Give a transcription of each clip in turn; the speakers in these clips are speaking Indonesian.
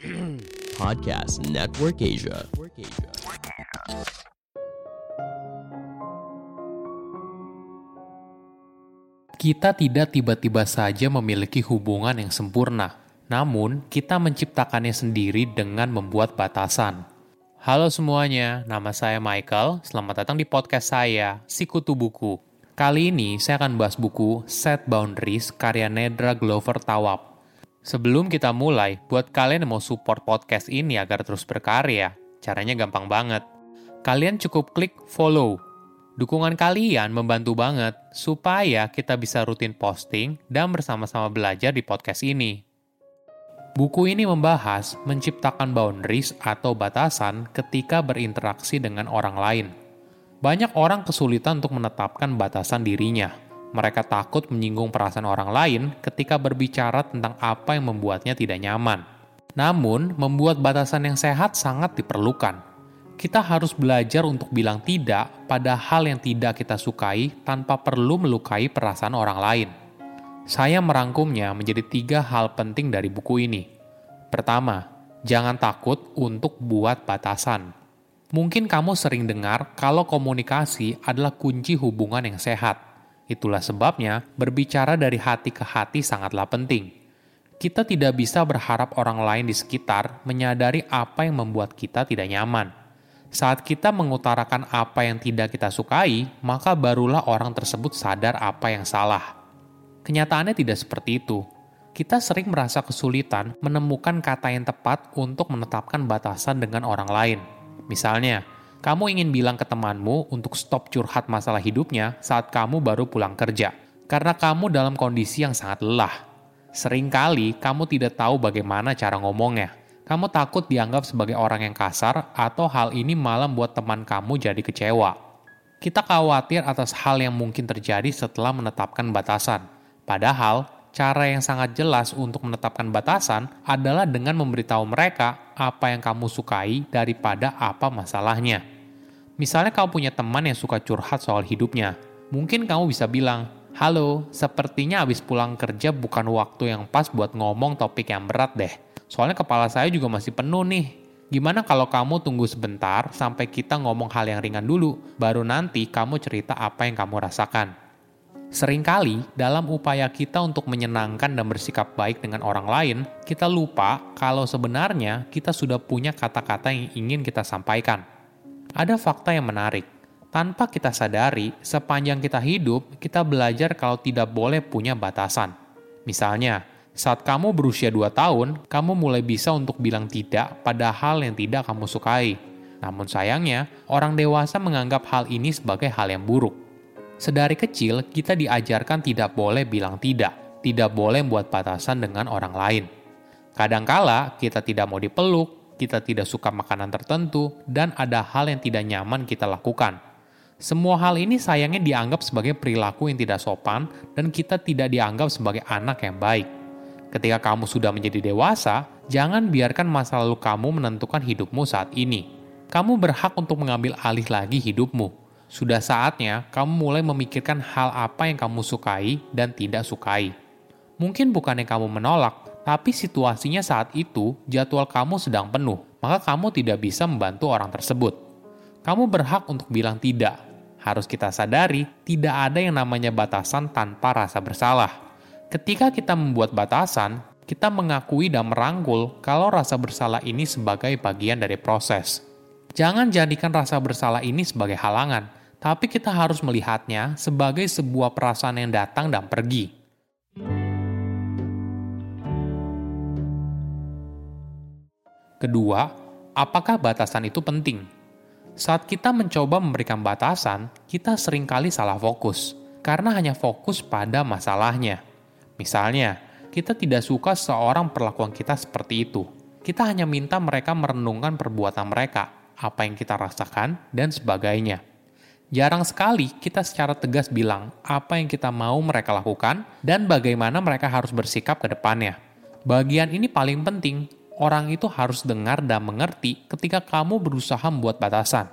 Podcast Network Asia. Kita tidak tiba-tiba saja memiliki hubungan yang sempurna, namun kita menciptakannya sendiri dengan membuat batasan. Halo semuanya, nama saya Michael. Selamat datang di podcast saya, Sikutu Buku. Kali ini saya akan bahas buku Set Boundaries karya Nedra Glover Tawab. Sebelum kita mulai, buat kalian yang mau support podcast ini agar terus berkarya, caranya gampang banget. Kalian cukup klik follow Dukungan kalian membantu banget supaya kita bisa rutin posting dan bersama-sama belajar di podcast ini. Buku ini membahas menciptakan boundaries atau batasan ketika berinteraksi dengan orang lain. Banyak orang kesulitan untuk menetapkan batasan dirinya. Mereka takut menyinggung perasaan orang lain ketika berbicara tentang apa yang membuatnya tidak nyaman. Namun, membuat batasan yang sehat sangat diperlukan kita harus belajar untuk bilang tidak pada hal yang tidak kita sukai tanpa perlu melukai perasaan orang lain. Saya merangkumnya menjadi tiga hal penting dari buku ini. Pertama, jangan takut untuk buat batasan. Mungkin kamu sering dengar kalau komunikasi adalah kunci hubungan yang sehat. Itulah sebabnya berbicara dari hati ke hati sangatlah penting. Kita tidak bisa berharap orang lain di sekitar menyadari apa yang membuat kita tidak nyaman saat kita mengutarakan apa yang tidak kita sukai, maka barulah orang tersebut sadar apa yang salah. Kenyataannya tidak seperti itu. Kita sering merasa kesulitan menemukan kata yang tepat untuk menetapkan batasan dengan orang lain. Misalnya, kamu ingin bilang ke temanmu untuk stop curhat masalah hidupnya saat kamu baru pulang kerja, karena kamu dalam kondisi yang sangat lelah. Seringkali kamu tidak tahu bagaimana cara ngomongnya, kamu takut dianggap sebagai orang yang kasar atau hal ini malah membuat teman kamu jadi kecewa. Kita khawatir atas hal yang mungkin terjadi setelah menetapkan batasan. Padahal, cara yang sangat jelas untuk menetapkan batasan adalah dengan memberitahu mereka apa yang kamu sukai daripada apa masalahnya. Misalnya kamu punya teman yang suka curhat soal hidupnya. Mungkin kamu bisa bilang, Halo, sepertinya habis pulang kerja bukan waktu yang pas buat ngomong topik yang berat deh Soalnya kepala saya juga masih penuh nih. Gimana kalau kamu tunggu sebentar sampai kita ngomong hal yang ringan dulu, baru nanti kamu cerita apa yang kamu rasakan. Seringkali, dalam upaya kita untuk menyenangkan dan bersikap baik dengan orang lain, kita lupa kalau sebenarnya kita sudah punya kata-kata yang ingin kita sampaikan. Ada fakta yang menarik. Tanpa kita sadari, sepanjang kita hidup, kita belajar kalau tidak boleh punya batasan. Misalnya, saat kamu berusia 2 tahun, kamu mulai bisa untuk bilang tidak pada hal yang tidak kamu sukai. Namun sayangnya, orang dewasa menganggap hal ini sebagai hal yang buruk. Sedari kecil, kita diajarkan tidak boleh bilang tidak, tidak boleh membuat batasan dengan orang lain. Kadangkala, kita tidak mau dipeluk, kita tidak suka makanan tertentu, dan ada hal yang tidak nyaman kita lakukan. Semua hal ini sayangnya dianggap sebagai perilaku yang tidak sopan, dan kita tidak dianggap sebagai anak yang baik. Ketika kamu sudah menjadi dewasa, jangan biarkan masa lalu kamu menentukan hidupmu saat ini. Kamu berhak untuk mengambil alih lagi hidupmu. Sudah saatnya kamu mulai memikirkan hal apa yang kamu sukai dan tidak sukai. Mungkin bukan yang kamu menolak, tapi situasinya saat itu jadwal kamu sedang penuh, maka kamu tidak bisa membantu orang tersebut. Kamu berhak untuk bilang tidak. Harus kita sadari, tidak ada yang namanya batasan tanpa rasa bersalah. Ketika kita membuat batasan, kita mengakui dan merangkul kalau rasa bersalah ini sebagai bagian dari proses. Jangan jadikan rasa bersalah ini sebagai halangan, tapi kita harus melihatnya sebagai sebuah perasaan yang datang dan pergi. Kedua, apakah batasan itu penting? Saat kita mencoba memberikan batasan, kita sering kali salah fokus karena hanya fokus pada masalahnya Misalnya, kita tidak suka seorang perlakuan kita seperti itu. Kita hanya minta mereka merenungkan perbuatan mereka, apa yang kita rasakan, dan sebagainya. Jarang sekali kita secara tegas bilang apa yang kita mau mereka lakukan dan bagaimana mereka harus bersikap ke depannya. Bagian ini paling penting, orang itu harus dengar dan mengerti ketika kamu berusaha membuat batasan.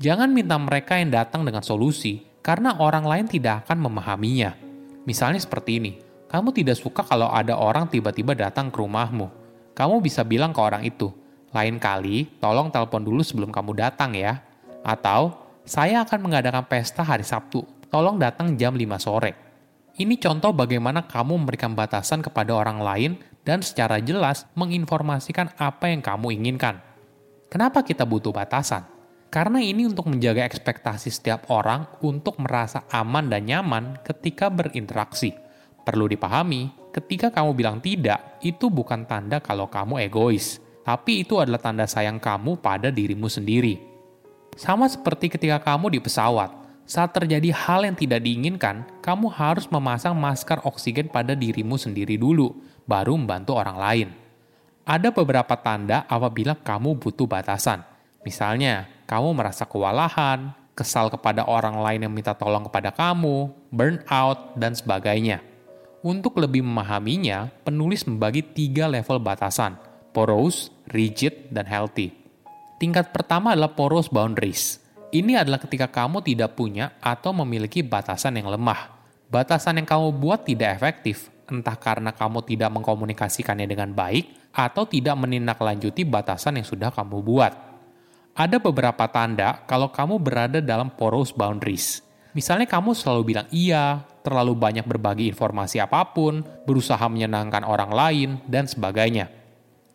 Jangan minta mereka yang datang dengan solusi, karena orang lain tidak akan memahaminya. Misalnya seperti ini, kamu tidak suka kalau ada orang tiba-tiba datang ke rumahmu. Kamu bisa bilang ke orang itu, lain kali tolong telepon dulu sebelum kamu datang ya. Atau, saya akan mengadakan pesta hari Sabtu, tolong datang jam 5 sore. Ini contoh bagaimana kamu memberikan batasan kepada orang lain dan secara jelas menginformasikan apa yang kamu inginkan. Kenapa kita butuh batasan? Karena ini untuk menjaga ekspektasi setiap orang untuk merasa aman dan nyaman ketika berinteraksi. Perlu dipahami, ketika kamu bilang tidak, itu bukan tanda kalau kamu egois, tapi itu adalah tanda sayang kamu pada dirimu sendiri. Sama seperti ketika kamu di pesawat, saat terjadi hal yang tidak diinginkan, kamu harus memasang masker oksigen pada dirimu sendiri dulu, baru membantu orang lain. Ada beberapa tanda apabila kamu butuh batasan. Misalnya, kamu merasa kewalahan, kesal kepada orang lain yang minta tolong kepada kamu, burnout, dan sebagainya. Untuk lebih memahaminya, penulis membagi tiga level batasan, porous, rigid, dan healthy. Tingkat pertama adalah porous boundaries. Ini adalah ketika kamu tidak punya atau memiliki batasan yang lemah. Batasan yang kamu buat tidak efektif, entah karena kamu tidak mengkomunikasikannya dengan baik atau tidak menindaklanjuti batasan yang sudah kamu buat. Ada beberapa tanda kalau kamu berada dalam porous boundaries. Misalnya kamu selalu bilang iya, terlalu banyak berbagi informasi apa pun, berusaha menyenangkan orang lain, dan sebagainya.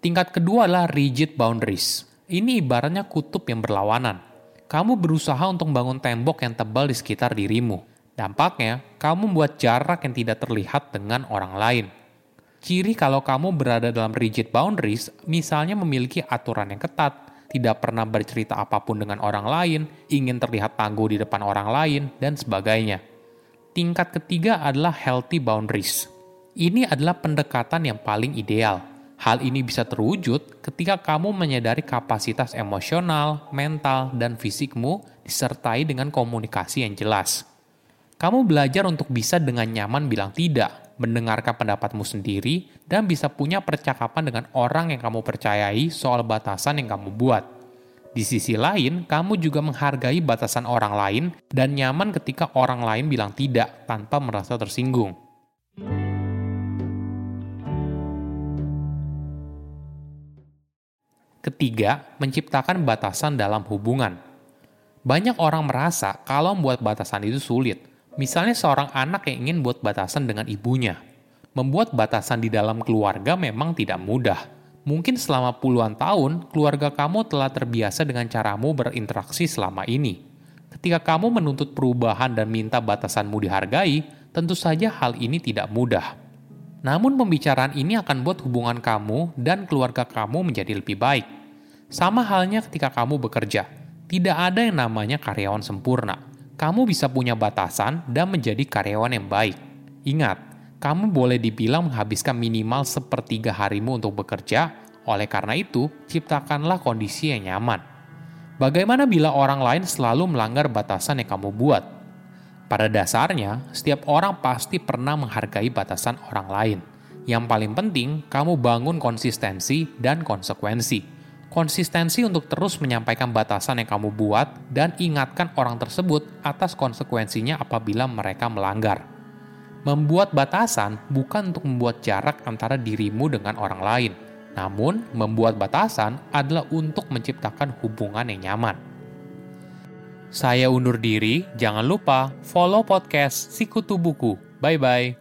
Tingkat kedua adalah rigid boundaries. Ini ibaratnya kutub yang berlawanan. Kamu berusaha untuk membangun tembok yang tebal di sekitar dirimu. Dampaknya, kamu membuat jarak yang tidak terlihat dengan orang lain. Ciri kalau kamu berada dalam rigid boundaries, misalnya memiliki aturan yang ketat, tidak pernah bercerita apa pun dengan orang lain, ingin terlihat tangguh di depan orang lain, dan sebagainya. Tingkat ketiga adalah healthy boundaries. Ini adalah pendekatan yang paling ideal. Hal ini bisa terwujud ketika kamu menyadari kapasitas emosional, mental, dan fisikmu disertai dengan komunikasi yang jelas. Kamu belajar untuk bisa dengan nyaman bilang tidak, mendengarkan pendapatmu sendiri, dan bisa punya percakapan dengan orang yang kamu percayai soal batasan yang kamu buat. Di sisi lain, kamu juga menghargai batasan orang lain dan nyaman ketika orang lain bilang tidak tanpa merasa tersinggung. Ketiga, menciptakan batasan dalam hubungan. Banyak orang merasa kalau membuat batasan itu sulit. Misalnya seorang anak yang ingin buat batasan dengan ibunya. Membuat batasan di dalam keluarga memang tidak mudah Mungkin selama puluhan tahun, keluarga kamu telah terbiasa dengan caramu berinteraksi selama ini. Ketika kamu menuntut perubahan dan minta batasanmu dihargai, tentu saja hal ini tidak mudah. Namun pembicaraan ini akan buat hubungan kamu dan keluarga kamu menjadi lebih baik. Sama halnya ketika kamu bekerja. Tidak ada yang namanya karyawan sempurna. Kamu bisa punya batasan dan menjadi karyawan yang baik. Ingat, kamu boleh dibilang menghabiskan minimal sepertiga harimu untuk bekerja, oleh karena itu, ciptakanlah kondisi yang nyaman. Bagaimana bila orang lain selalu melanggar batasan yang kamu buat? Pada dasarnya, setiap orang pasti pernah menghargai batasan orang lain. Yang paling penting, kamu bangun konsistensi dan konsekuensi. Konsistensi untuk terus menyampaikan batasan yang kamu buat dan ingatkan orang tersebut atas konsekuensinya apabila mereka melanggar. Membuat batasan bukan untuk membuat jarak antara dirimu dengan orang lain, namun membuat batasan adalah untuk menciptakan hubungan yang nyaman. Saya undur diri, jangan lupa follow podcast Sikutu Buku. Bye-bye.